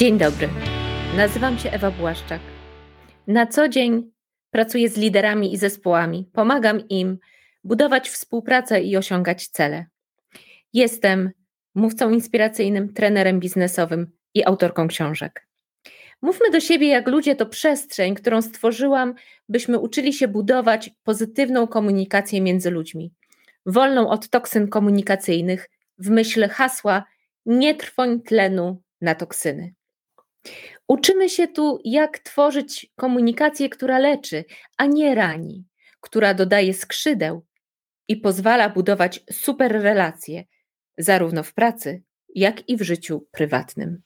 Dzień dobry. Nazywam się Ewa Błaszczak. Na co dzień pracuję z liderami i zespołami, pomagam im budować współpracę i osiągać cele. Jestem mówcą inspiracyjnym, trenerem biznesowym i autorką książek. Mówmy do siebie jak ludzie to przestrzeń, którą stworzyłam, byśmy uczyli się budować pozytywną komunikację między ludźmi, wolną od toksyn komunikacyjnych, w myśl hasła nie trwoń tlenu na toksyny. Uczymy się tu, jak tworzyć komunikację, która leczy, a nie rani, która dodaje skrzydeł i pozwala budować super relacje, zarówno w pracy, jak i w życiu prywatnym.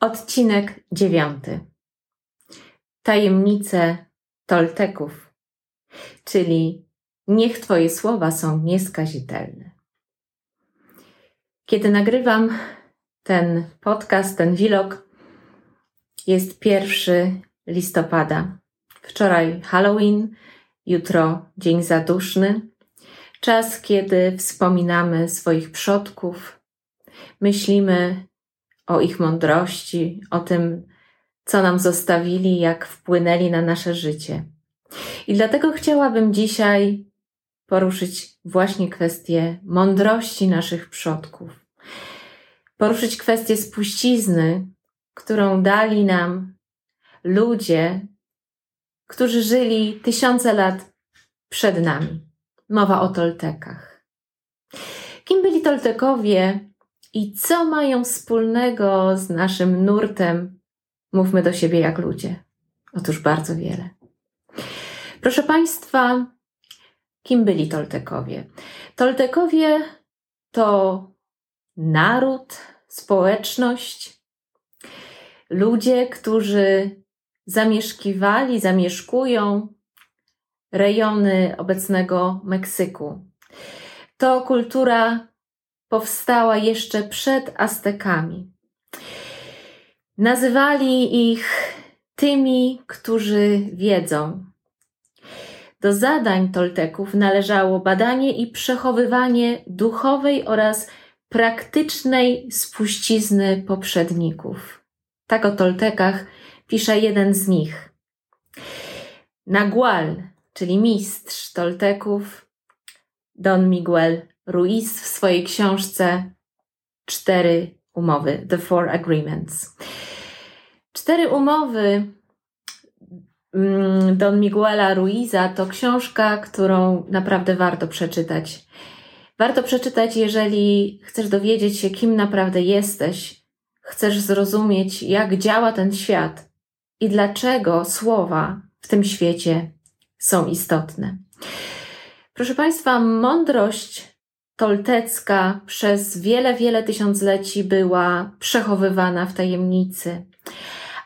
Odcinek dziewiąty. Tajemnice Tolteków, czyli niech Twoje słowa są nieskazitelne. Kiedy nagrywam ten podcast, ten vlog, jest pierwszy listopada. Wczoraj Halloween, jutro Dzień Zaduszny. Czas, kiedy wspominamy swoich przodków, myślimy o ich mądrości, o tym, co nam zostawili, jak wpłynęli na nasze życie. I dlatego chciałabym dzisiaj poruszyć właśnie kwestię mądrości naszych przodków. Poruszyć kwestię spuścizny, którą dali nam ludzie, którzy żyli tysiące lat przed nami. Mowa o Toltekach. Kim byli Toltekowie i co mają wspólnego z naszym nurtem? Mówmy do siebie jak ludzie. Otóż bardzo wiele. Proszę Państwa, kim byli Toltekowie? Toltekowie to naród, społeczność, ludzie, którzy zamieszkiwali, zamieszkują rejony obecnego Meksyku. To kultura powstała jeszcze przed Aztekami. Nazywali ich tymi, którzy wiedzą. Do zadań Tolteków należało badanie i przechowywanie duchowej oraz praktycznej spuścizny poprzedników. Tak o Toltekach pisze jeden z nich. Nagual, czyli mistrz Tolteków, Don Miguel Ruiz w swojej książce Cztery umowy, The Four Agreements. Cztery umowy Don Miguela Ruiza to książka, którą naprawdę warto przeczytać. Warto przeczytać, jeżeli chcesz dowiedzieć się, kim naprawdę jesteś, chcesz zrozumieć, jak działa ten świat i dlaczego słowa w tym świecie są istotne. Proszę Państwa, mądrość toltecka przez wiele, wiele tysiącleci była przechowywana w tajemnicy.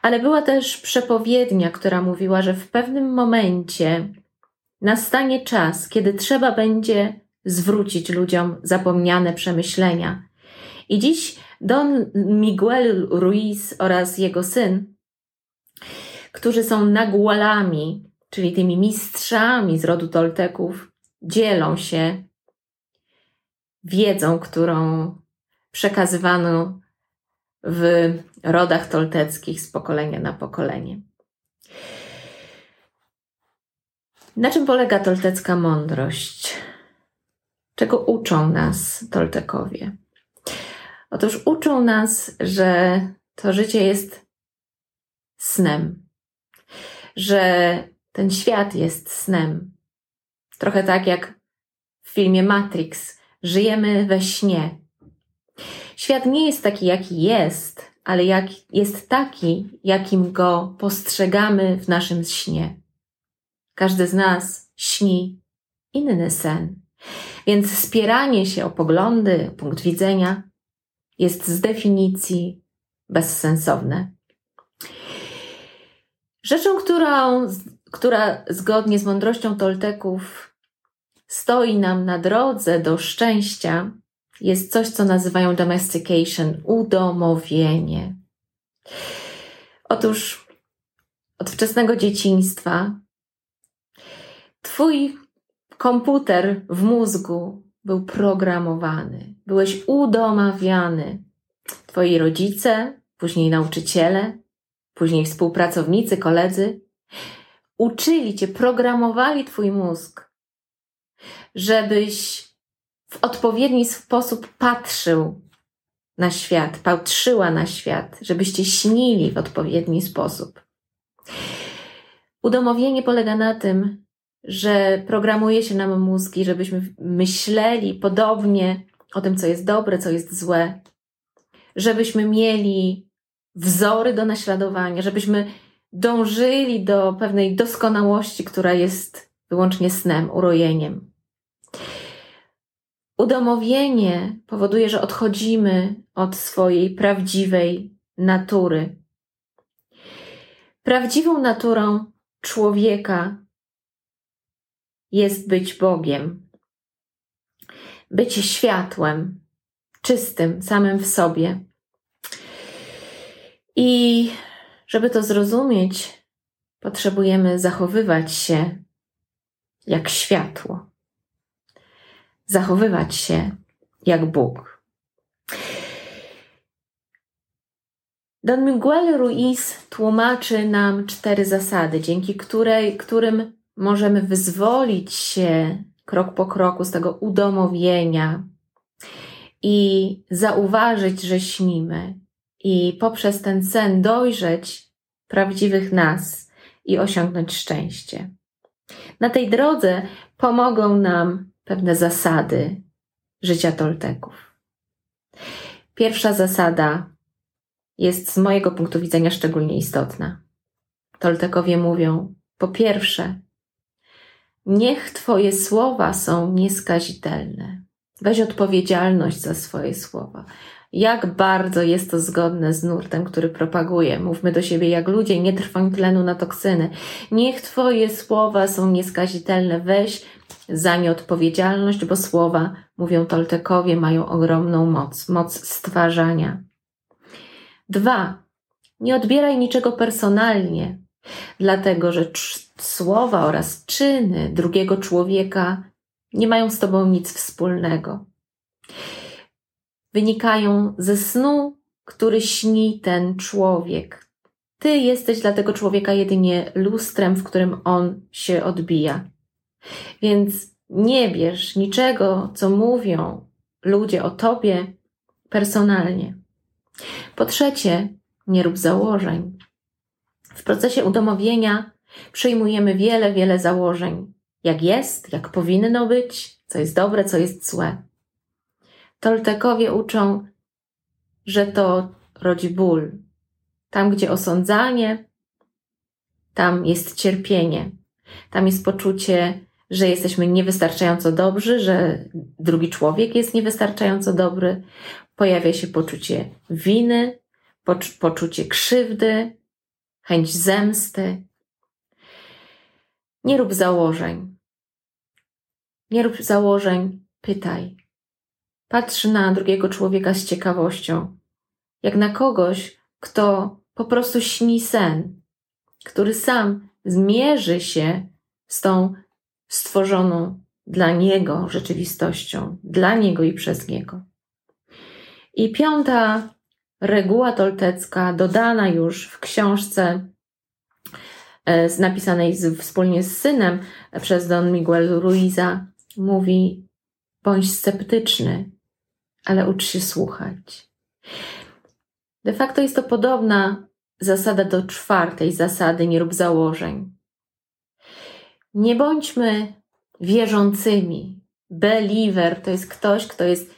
Ale była też przepowiednia, która mówiła, że w pewnym momencie nastanie czas, kiedy trzeba będzie zwrócić ludziom zapomniane przemyślenia. I dziś Don Miguel Ruiz oraz jego syn, którzy są nagualami, czyli tymi mistrzami z rodu Tolteków, dzielą się wiedzą, którą przekazywano w rodach tolteckich z pokolenia na pokolenie. Na czym polega toltecka mądrość? Czego uczą nas Toltekowie? Otóż uczą nas, że to życie jest snem, że ten świat jest snem. Trochę tak jak w filmie Matrix. Żyjemy we śnie. Świat nie jest taki, jaki jest, ale jak, jest taki, jakim go postrzegamy w naszym śnie. Każdy z nas śni inny sen. Więc spieranie się o poglądy, punkt widzenia jest z definicji bezsensowne. Rzeczą, którą, która zgodnie z mądrością Tolteków stoi nam na drodze do szczęścia, jest coś, co nazywają domestication, udomowienie. Otóż od wczesnego dzieciństwa Twój komputer w mózgu był programowany, byłeś udomawiany. Twoi rodzice, później nauczyciele, później współpracownicy, koledzy uczyli cię, programowali twój mózg, żebyś w odpowiedni sposób patrzył na świat, patrzyła na świat, żebyście śnili w odpowiedni sposób. Udomowienie polega na tym, że programuje się nam mózgi, żebyśmy myśleli podobnie o tym, co jest dobre, co jest złe, żebyśmy mieli wzory do naśladowania, żebyśmy dążyli do pewnej doskonałości, która jest wyłącznie snem, urojeniem. Udomowienie powoduje, że odchodzimy od swojej prawdziwej natury. Prawdziwą naturą człowieka jest być Bogiem, być światłem, czystym samym w sobie. I żeby to zrozumieć, potrzebujemy zachowywać się jak światło, zachowywać się jak Bóg. Don Miguel Ruiz tłumaczy nam cztery zasady, dzięki której, którym możemy wyzwolić się krok po kroku z tego udomowienia i zauważyć, że śnimy, i poprzez ten sen dojrzeć prawdziwych nas i osiągnąć szczęście. Na tej drodze pomogą nam pewne zasady życia Tolteków. Pierwsza zasada jest z mojego punktu widzenia szczególnie istotna. Toltekowie mówią: po pierwsze, niech Twoje słowa są nieskazitelne. Weź odpowiedzialność za swoje słowa jak bardzo jest to zgodne z nurtem, który propaguje. Mówmy do siebie jak ludzie, nie trwoń tlenu na toksyny. Niech Twoje słowa są nieskazitelne. Weź za nie odpowiedzialność, bo słowa, mówią Toltekowie, mają ogromną moc, moc stwarzania. Dwa, nie odbieraj niczego personalnie, dlatego że słowa oraz czyny drugiego człowieka nie mają z Tobą nic wspólnego wynikają ze snu, który śni ten człowiek. Ty jesteś dla tego człowieka jedynie lustrem, w którym on się odbija. Więc nie bierz niczego, co mówią ludzie o tobie personalnie. Po trzecie, nie rób założeń. W procesie udomowienia przyjmujemy wiele, wiele założeń. Jak jest, jak powinno być, co jest dobre, co jest złe. Toltekowie uczą, że to rodzi ból. Tam, gdzie osądzanie, tam jest cierpienie. Tam jest poczucie, że jesteśmy niewystarczająco dobrzy, że drugi człowiek jest niewystarczająco dobry. Pojawia się poczucie winy, poczucie krzywdy, chęć zemsty. Nie rób założeń. Nie rób założeń, pytaj. Patrz na drugiego człowieka z ciekawością, jak na kogoś, kto po prostu śni sen, który sam zmierzy się z tą stworzoną dla niego rzeczywistością, dla niego i przez niego. I piąta reguła toltecka, dodana już w książce e, napisanej z, wspólnie z synem przez Don Miguel Ruiza, mówi: bądź sceptyczny, ale ucz się słuchać. De facto jest to podobna zasada do czwartej zasady nie rób założeń. Nie bądźmy wierzącymi. Believer to jest ktoś, kto jest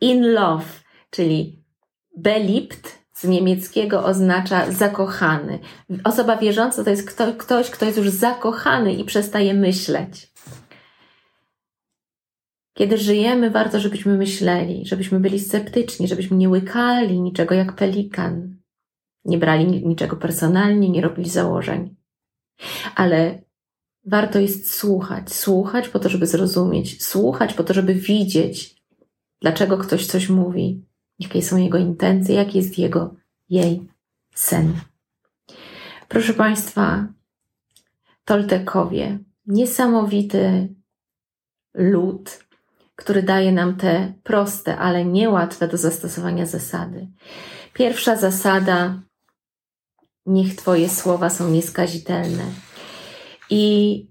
in love, czyli beliebt z niemieckiego oznacza zakochany. Osoba wierząca to jest ktoś, ktoś, kto jest już zakochany i przestaje myśleć. Kiedy żyjemy, warto, żebyśmy myśleli, żebyśmy byli sceptyczni, żebyśmy nie łykali niczego jak pelikan, nie brali niczego personalnie, nie robili założeń. Ale warto jest słuchać, słuchać po to, żeby zrozumieć, słuchać po to, żeby widzieć, dlaczego ktoś coś mówi, jakie są jego intencje, jaki jest jego, jej sen. Proszę Państwa, Toltekowie, niesamowity lud, który daje nam te proste, ale niełatwe do zastosowania zasady. Pierwsza zasada: niech Twoje słowa są nieskazitelne. I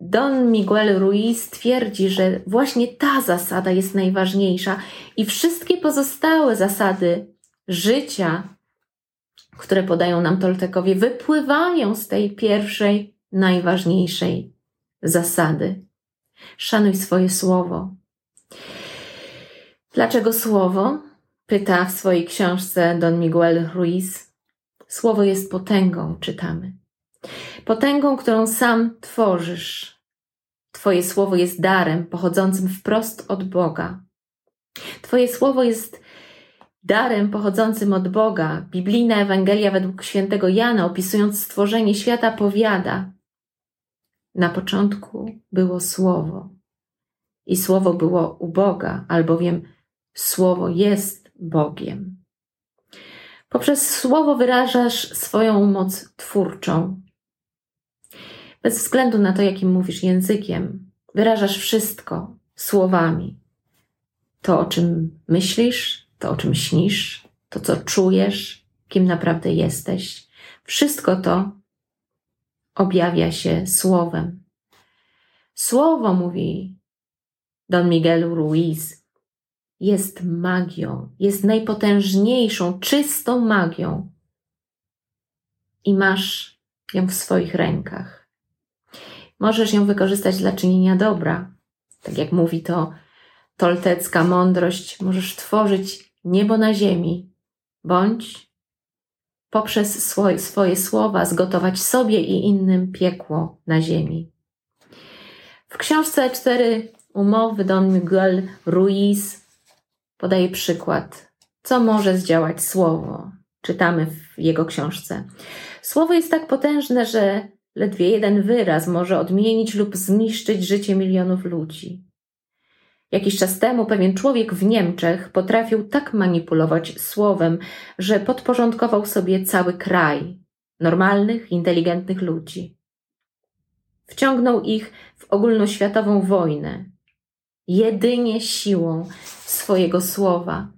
Don Miguel Ruiz twierdzi, że właśnie ta zasada jest najważniejsza i wszystkie pozostałe zasady życia, które podają nam Toltekowie, wypływają z tej pierwszej, najważniejszej zasady. Szanuj swoje słowo. Dlaczego słowo? Pyta w swojej książce Don Miguel Ruiz. Słowo jest potęgą, czytamy. Potęgą, którą sam tworzysz. Twoje słowo jest darem pochodzącym wprost od Boga. Twoje słowo jest darem pochodzącym od Boga. Biblijna Ewangelia według świętego Jana, opisując stworzenie świata, powiada: Na początku było słowo, i słowo było u Boga, albowiem słowo jest Bogiem. Poprzez słowo wyrażasz swoją moc twórczą. Bez względu na to, jakim mówisz językiem, wyrażasz wszystko słowami. To, o czym myślisz, to, o czym śnisz, to, co czujesz, kim naprawdę jesteś. Wszystko to objawia się słowem. Słowo, mówi Don Miguel Ruiz, jest magią, jest najpotężniejszą, czystą magią. I masz ją w swoich rękach. Możesz ją wykorzystać dla czynienia dobra. Tak jak mówi to toltecka mądrość, możesz tworzyć niebo na ziemi, bądź poprzez swoje, swoje słowa zgotować sobie i innym piekło na ziemi. W książce Cztery umowy Don Miguel Ruiz podaje przykład, co może zdziałać słowo. Czytamy w jego książce. Słowo jest tak potężne, że ledwie jeden wyraz może odmienić lub zniszczyć życie milionów ludzi. Jakiś czas temu pewien człowiek w Niemczech potrafił tak manipulować słowem, że podporządkował sobie cały kraj normalnych, inteligentnych ludzi. Wciągnął ich w ogólnoświatową wojnę, jedynie siłą swojego słowa.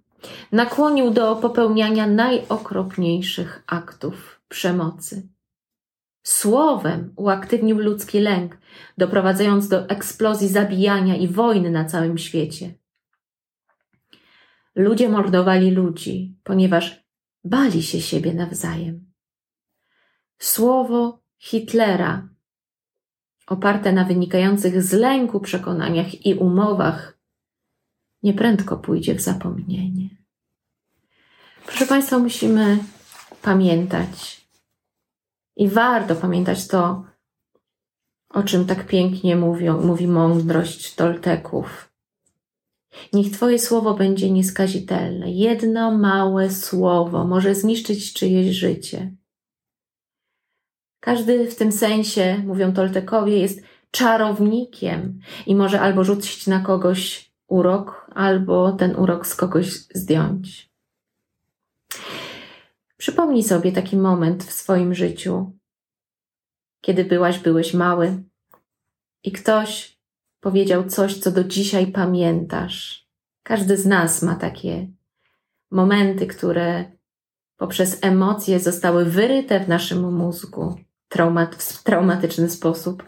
Nakłonił do popełniania najokropniejszych aktów przemocy. Słowem uaktywnił ludzki lęk, doprowadzając do eksplozji zabijania i wojny na całym świecie. Ludzie mordowali ludzi, ponieważ bali się siebie nawzajem. Słowo Hitlera, oparte na wynikających z lęku przekonaniach i umowach, nieprędko pójdzie w zapomnienie. Proszę Państwa, musimy pamiętać, i warto pamiętać to, o czym tak pięknie mówią, mówi mądrość Tolteków. Niech Twoje słowo będzie nieskazitelne. Jedno małe słowo może zniszczyć czyjeś życie. Każdy w tym sensie, mówią Toltekowie, jest czarownikiem i może albo rzucić na kogoś urok, albo ten urok z kogoś zdjąć. Przypomnij sobie taki moment w swoim życiu, kiedy byłaś, byłeś mały i ktoś powiedział coś, co do dzisiaj pamiętasz. Każdy z nas ma takie momenty, które poprzez emocje zostały wyryte w naszym mózgu traumat, w traumatyczny sposób.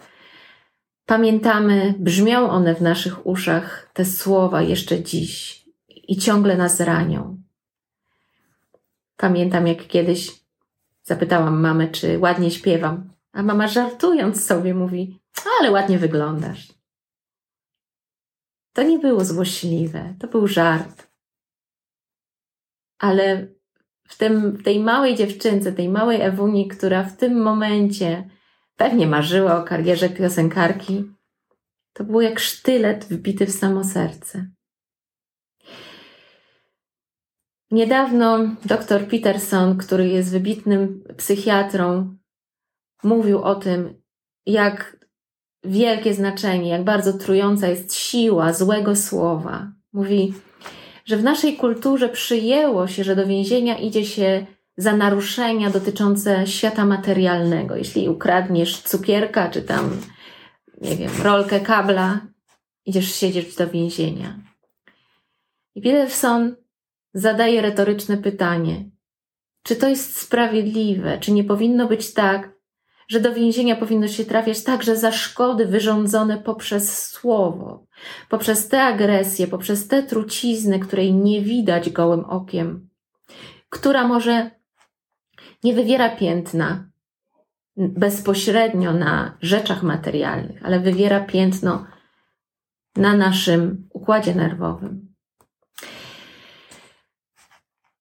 Pamiętamy, brzmią one w naszych uszach, te słowa jeszcze dziś i ciągle nas ranią. Pamiętam, jak kiedyś zapytałam mamę, czy ładnie śpiewam, a mama żartując sobie mówi: Ale ładnie wyglądasz. To nie było złośliwe, to był żart. Ale w, tym, tej małej dziewczynce, tej małej Ewuni, która w tym momencie pewnie marzyła o karierze piosenkarki, to było jak sztylet wbity w samo serce. Niedawno dr Peterson, który jest wybitnym psychiatrą, mówił o tym, jak wielkie znaczenie, jak bardzo trująca jest siła złego słowa. Mówi, że w naszej kulturze przyjęło się, że do więzienia idzie się za naruszenia dotyczące świata materialnego. Jeśli ukradniesz cukierka, czy tam, nie wiem, rolkę kabla, idziesz siedzieć do więzienia. I Peterson zadaje retoryczne pytanie: czy to jest sprawiedliwe? Czy nie powinno być tak, że do więzienia powinno się trafiać także za szkody wyrządzone poprzez słowo, poprzez te agresje, poprzez te trucizny, której nie widać gołym okiem, która może nie wywiera piętna bezpośrednio na rzeczach materialnych, ale wywiera piętno na naszym układzie nerwowym.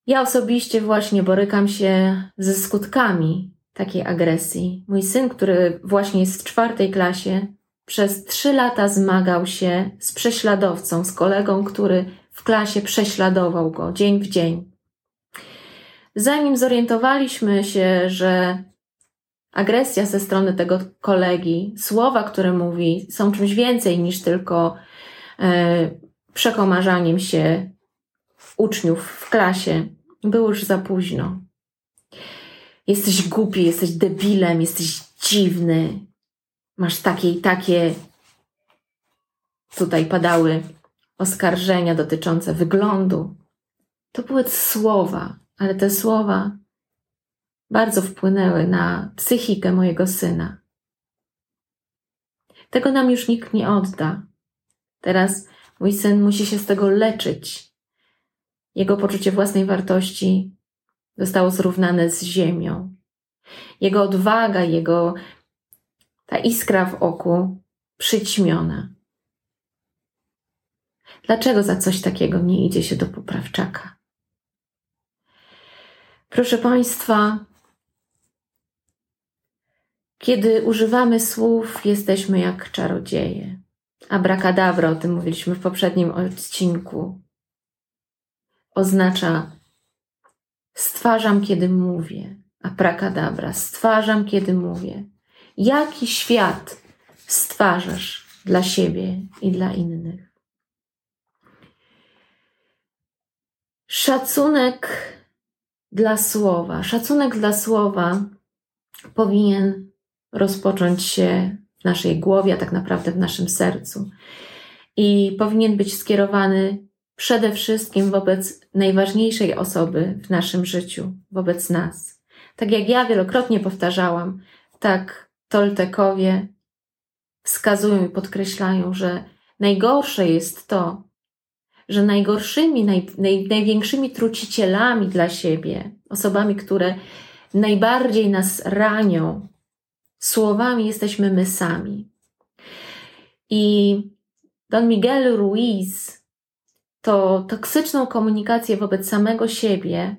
Ja osobiście właśnie borykam się ze skutkami takiej agresji. Mój syn, który właśnie jest w czwartej klasie, przez trzy lata zmagał się z prześladowcą, z kolegą, który w klasie prześladował go dzień w dzień. Zanim zorientowaliśmy się, że agresja ze strony tego kolegi, słowa, które mówi, są czymś więcej niż tylko e, przekomarzaniem się uczniów w klasie, było już za późno. Jesteś głupi, jesteś debilem, jesteś dziwny. Masz takie i takie. Tutaj padały oskarżenia dotyczące wyglądu. To były słowa, ale te słowa bardzo wpłynęły na psychikę mojego syna. Tego nam już nikt nie odda. Teraz mój syn musi się z tego leczyć. Jego poczucie własnej wartości zostało zrównane z ziemią. Jego odwaga, jego ta iskra w oku przyćmiona. Dlaczego za coś takiego nie idzie się do poprawczaka? Proszę Państwa, kiedy używamy słów, jesteśmy jak czarodzieje. Abracadabra, o tym mówiliśmy w poprzednim odcinku, oznacza stwarzam, kiedy mówię. Abracadabra, stwarzam, kiedy mówię. Jaki świat stwarzasz dla siebie i dla innych? Szacunek dla słowa. Szacunek dla słowa powinien rozpocząć się w naszej głowie, a tak naprawdę w naszym sercu. I powinien być skierowany przede wszystkim wobec najważniejszej osoby w naszym życiu, wobec nas. Tak jak ja wielokrotnie powtarzałam, tak Toltekowie wskazują i podkreślają, że najgorsze jest to, że najgorszymi, naj, naj, największymi trucicielami dla siebie, osobami, które najbardziej nas ranią, słowami jesteśmy my sami. I Don Miguel Ruiz to toksyczną komunikację wobec samego siebie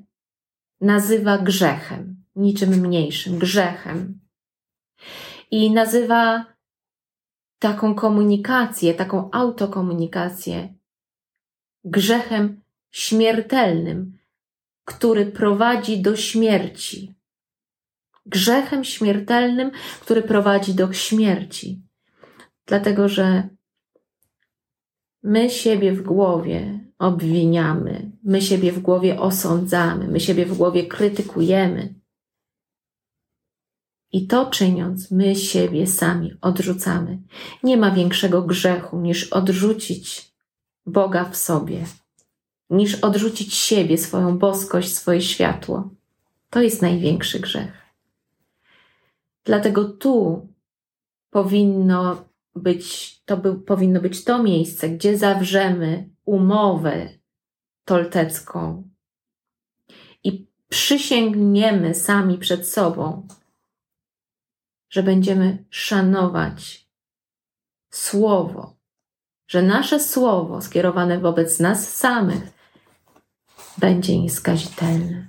nazywa grzechem, niczym mniejszym, grzechem. I nazywa taką komunikację, taką autokomunikację grzechem śmiertelnym, który prowadzi do śmierci. Grzechem śmiertelnym, który prowadzi do śmierci. Dlatego, że my siebie w głowie obwiniamy, my siebie w głowie osądzamy, my siebie w głowie krytykujemy. I to czyniąc, my siebie sami odrzucamy. Nie ma większego grzechu niż odrzucić Boga w sobie, niż odrzucić siebie, swoją boskość, swoje światło. To jest największy grzech. Dlatego tu powinno być, to by, powinno być to miejsce, gdzie zawrzemy umowę toltecką i przysięgniemy sami przed sobą, że będziemy szanować słowo, że nasze słowo skierowane wobec nas samych będzie nieskazitelne.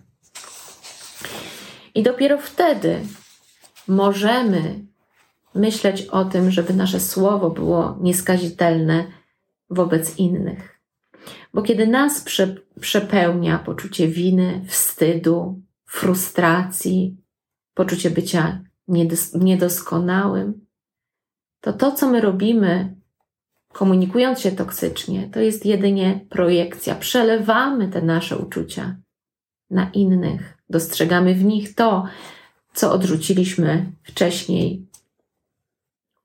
I dopiero wtedy możemy myśleć o tym, żeby nasze słowo było nieskazitelne wobec innych. Bo kiedy nas prze, przepełnia poczucie winy, wstydu, frustracji, poczucie bycia niedos, niedoskonałym, to to, co my robimy, komunikując się toksycznie, to jest jedynie projekcja. Przelewamy te nasze uczucia na innych, dostrzegamy w nich to, co odrzuciliśmy wcześniej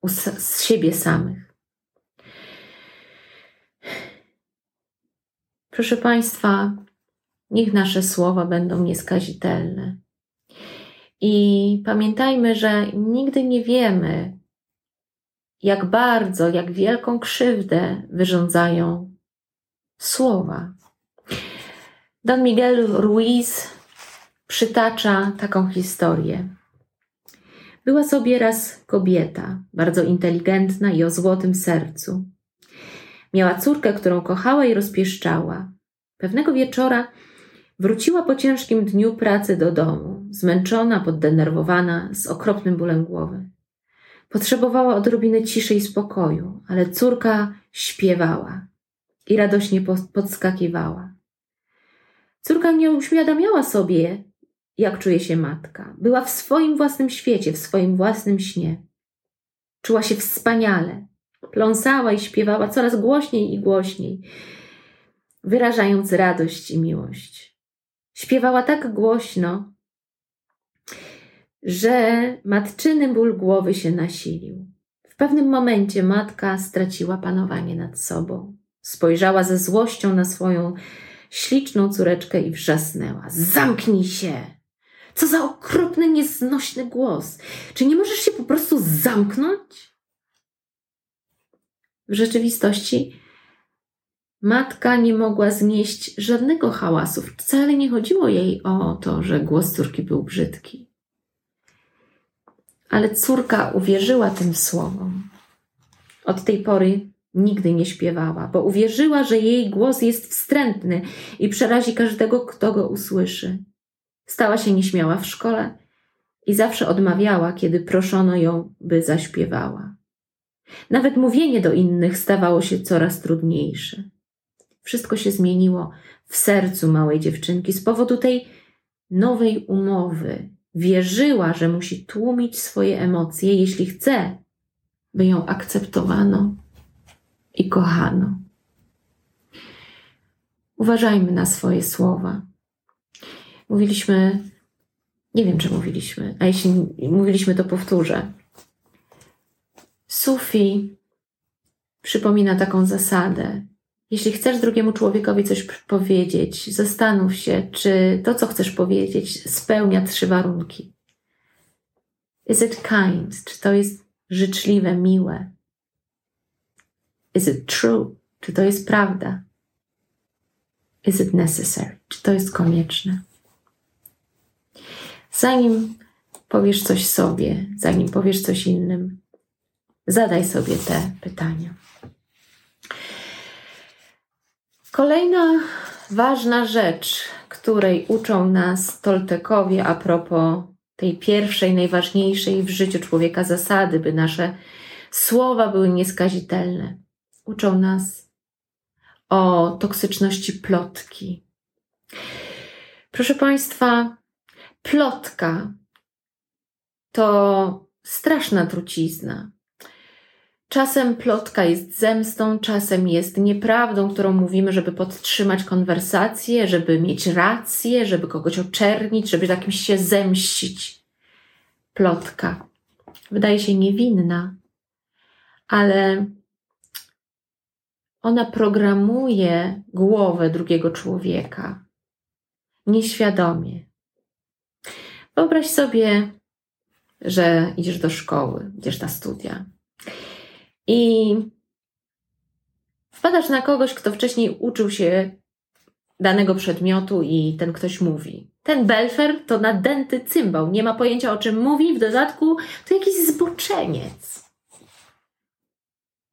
z siebie samych. Proszę Państwa, niech nasze słowa będą nieskazitelne. I pamiętajmy, że nigdy nie wiemy, jak bardzo, jak wielką krzywdę wyrządzają słowa. Don Miguel Ruiz przytacza taką historię. Była sobie raz kobieta, bardzo inteligentna i o złotym sercu. Miała córkę, którą kochała i rozpieszczała. Pewnego wieczora wróciła po ciężkim dniu pracy do domu, zmęczona, poddenerwowana, z okropnym bólem głowy. Potrzebowała odrobiny ciszy i spokoju, ale córka śpiewała i radośnie podskakiwała. Córka nie uświadamiała sobie, jak czuje się matka. Była w swoim własnym świecie, w swoim własnym śnie. Czuła się wspaniale. Pląsała i śpiewała coraz głośniej i głośniej, wyrażając radość i miłość. Śpiewała tak głośno, że matczyny ból głowy się nasilił. W pewnym momencie matka straciła panowanie nad sobą. Spojrzała ze złością na swoją śliczną córeczkę i wrzasnęła: Zamknij się! Co za okropny, nieznośny głos. Czy nie możesz się po prostu zamknąć? W rzeczywistości matka nie mogła znieść żadnego hałasu. Wcale nie chodziło jej o to, że głos córki był brzydki. Ale córka uwierzyła tym słowom. Od tej pory nigdy nie śpiewała, bo uwierzyła, że jej głos jest wstrętny i przerazi każdego, kto go usłyszy. Stała się nieśmiała w szkole i zawsze odmawiała, kiedy proszono ją, by zaśpiewała. Nawet mówienie do innych stawało się coraz trudniejsze. Wszystko się zmieniło w sercu małej dziewczynki z powodu tej nowej umowy. Wierzyła, że musi tłumić swoje emocje, jeśli chce, by ją akceptowano i kochano. Uważajmy na swoje słowa. Mówiliśmy, nie wiem czy mówiliśmy, a jeśli mówiliśmy, to powtórzę. Sufi przypomina taką zasadę. Jeśli chcesz drugiemu człowiekowi coś powiedzieć, zastanów się, czy to, co chcesz powiedzieć, spełnia trzy warunki. Is it kind? Czy to jest życzliwe, miłe? Is it true? Czy to jest prawda? Is it necessary? Czy to jest konieczne? Zanim powiesz coś sobie, zanim powiesz coś innym, zadaj sobie te pytania. Kolejna ważna rzecz, której uczą nas Toltekowie a propos tej pierwszej, najważniejszej w życiu człowieka zasady, by nasze słowa były nieskazitelne. Uczą nas o toksyczności plotki. Proszę Państwa, plotka to straszna trucizna. Czasem plotka jest zemstą, czasem jest nieprawdą, którą mówimy, żeby podtrzymać konwersację, żeby mieć rację, żeby kogoś oczernić, żeby jakimś się zemścić. Plotka wydaje się niewinna, ale ona programuje głowę drugiego człowieka nieświadomie. Wyobraź sobie, że idziesz do szkoły, idziesz na studia i wpadasz na kogoś, kto wcześniej uczył się danego przedmiotu i ten ktoś mówi. Ten belfer to nadęty cymbał, nie ma pojęcia o czym mówi, w dodatku to jakiś zboczeniec.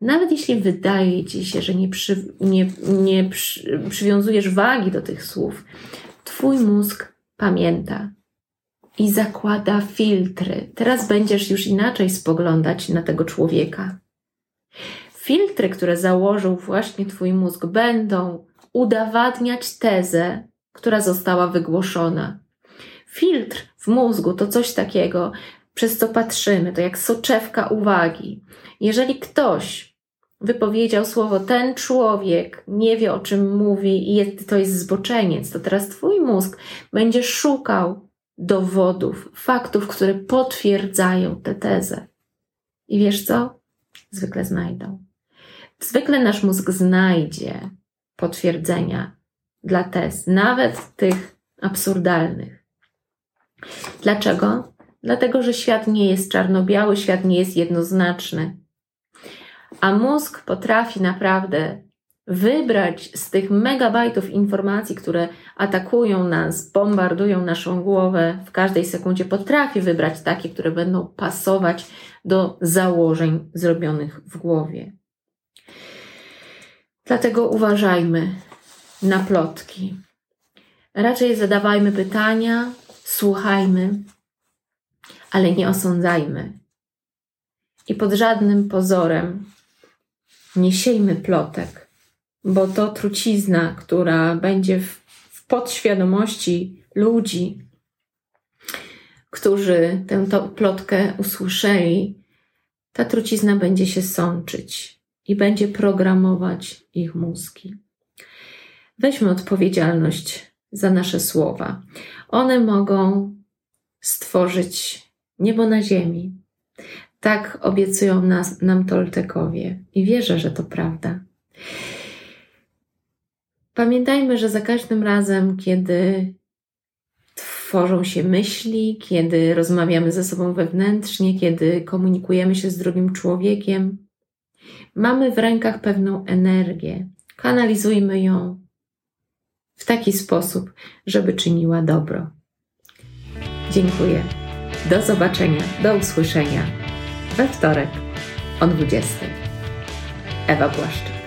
Nawet jeśli wydaje ci się, że nie, przy, nie, nie przy, przywiązujesz wagi do tych słów, twój mózg pamięta i zakłada filtry. Teraz będziesz już inaczej spoglądać na tego człowieka. Filtry, które założył właśnie Twój mózg, będą udowadniać tezę, która została wygłoszona. Filtr w mózgu to coś takiego, przez co patrzymy, to jak soczewka uwagi. Jeżeli ktoś wypowiedział słowo ten człowiek nie wie o czym mówi i jest, to jest zboczeniec, to teraz Twój mózg będzie szukał dowodów, faktów, które potwierdzają tę tezę. I wiesz co? Zwykle znajdą. Zwykle nasz mózg znajdzie potwierdzenia dla tez, nawet tych absurdalnych. Dlaczego? Dlatego, że świat nie jest czarno-biały, świat nie jest jednoznaczny. A mózg potrafi naprawdę wybrać z tych megabajtów informacji, które atakują nas, bombardują naszą głowę w każdej sekundzie, potrafi wybrać takie, które będą pasować do założeń zrobionych w głowie. Dlatego uważajmy na plotki. Raczej zadawajmy pytania, słuchajmy, ale nie osądzajmy. I pod żadnym pozorem nie siejmy plotek, bo to trucizna, która będzie w, w podświadomości ludzi, którzy tę plotkę usłyszeli, ta trucizna będzie się sączyć i będzie programować ich mózgi. Weźmy odpowiedzialność za nasze słowa. One mogą stworzyć niebo na ziemi. Tak obiecują nas, nam Toltekowie i wierzę, że to prawda. Pamiętajmy, że za każdym razem, kiedy tworzą się myśli, kiedy rozmawiamy ze sobą wewnętrznie, kiedy komunikujemy się z drugim człowiekiem, mamy w rękach pewną energię. Kanalizujmy ją w taki sposób, żeby czyniła dobro. Dziękuję. Do zobaczenia, do usłyszenia we wtorek o 20. Ewa Błaszczyk.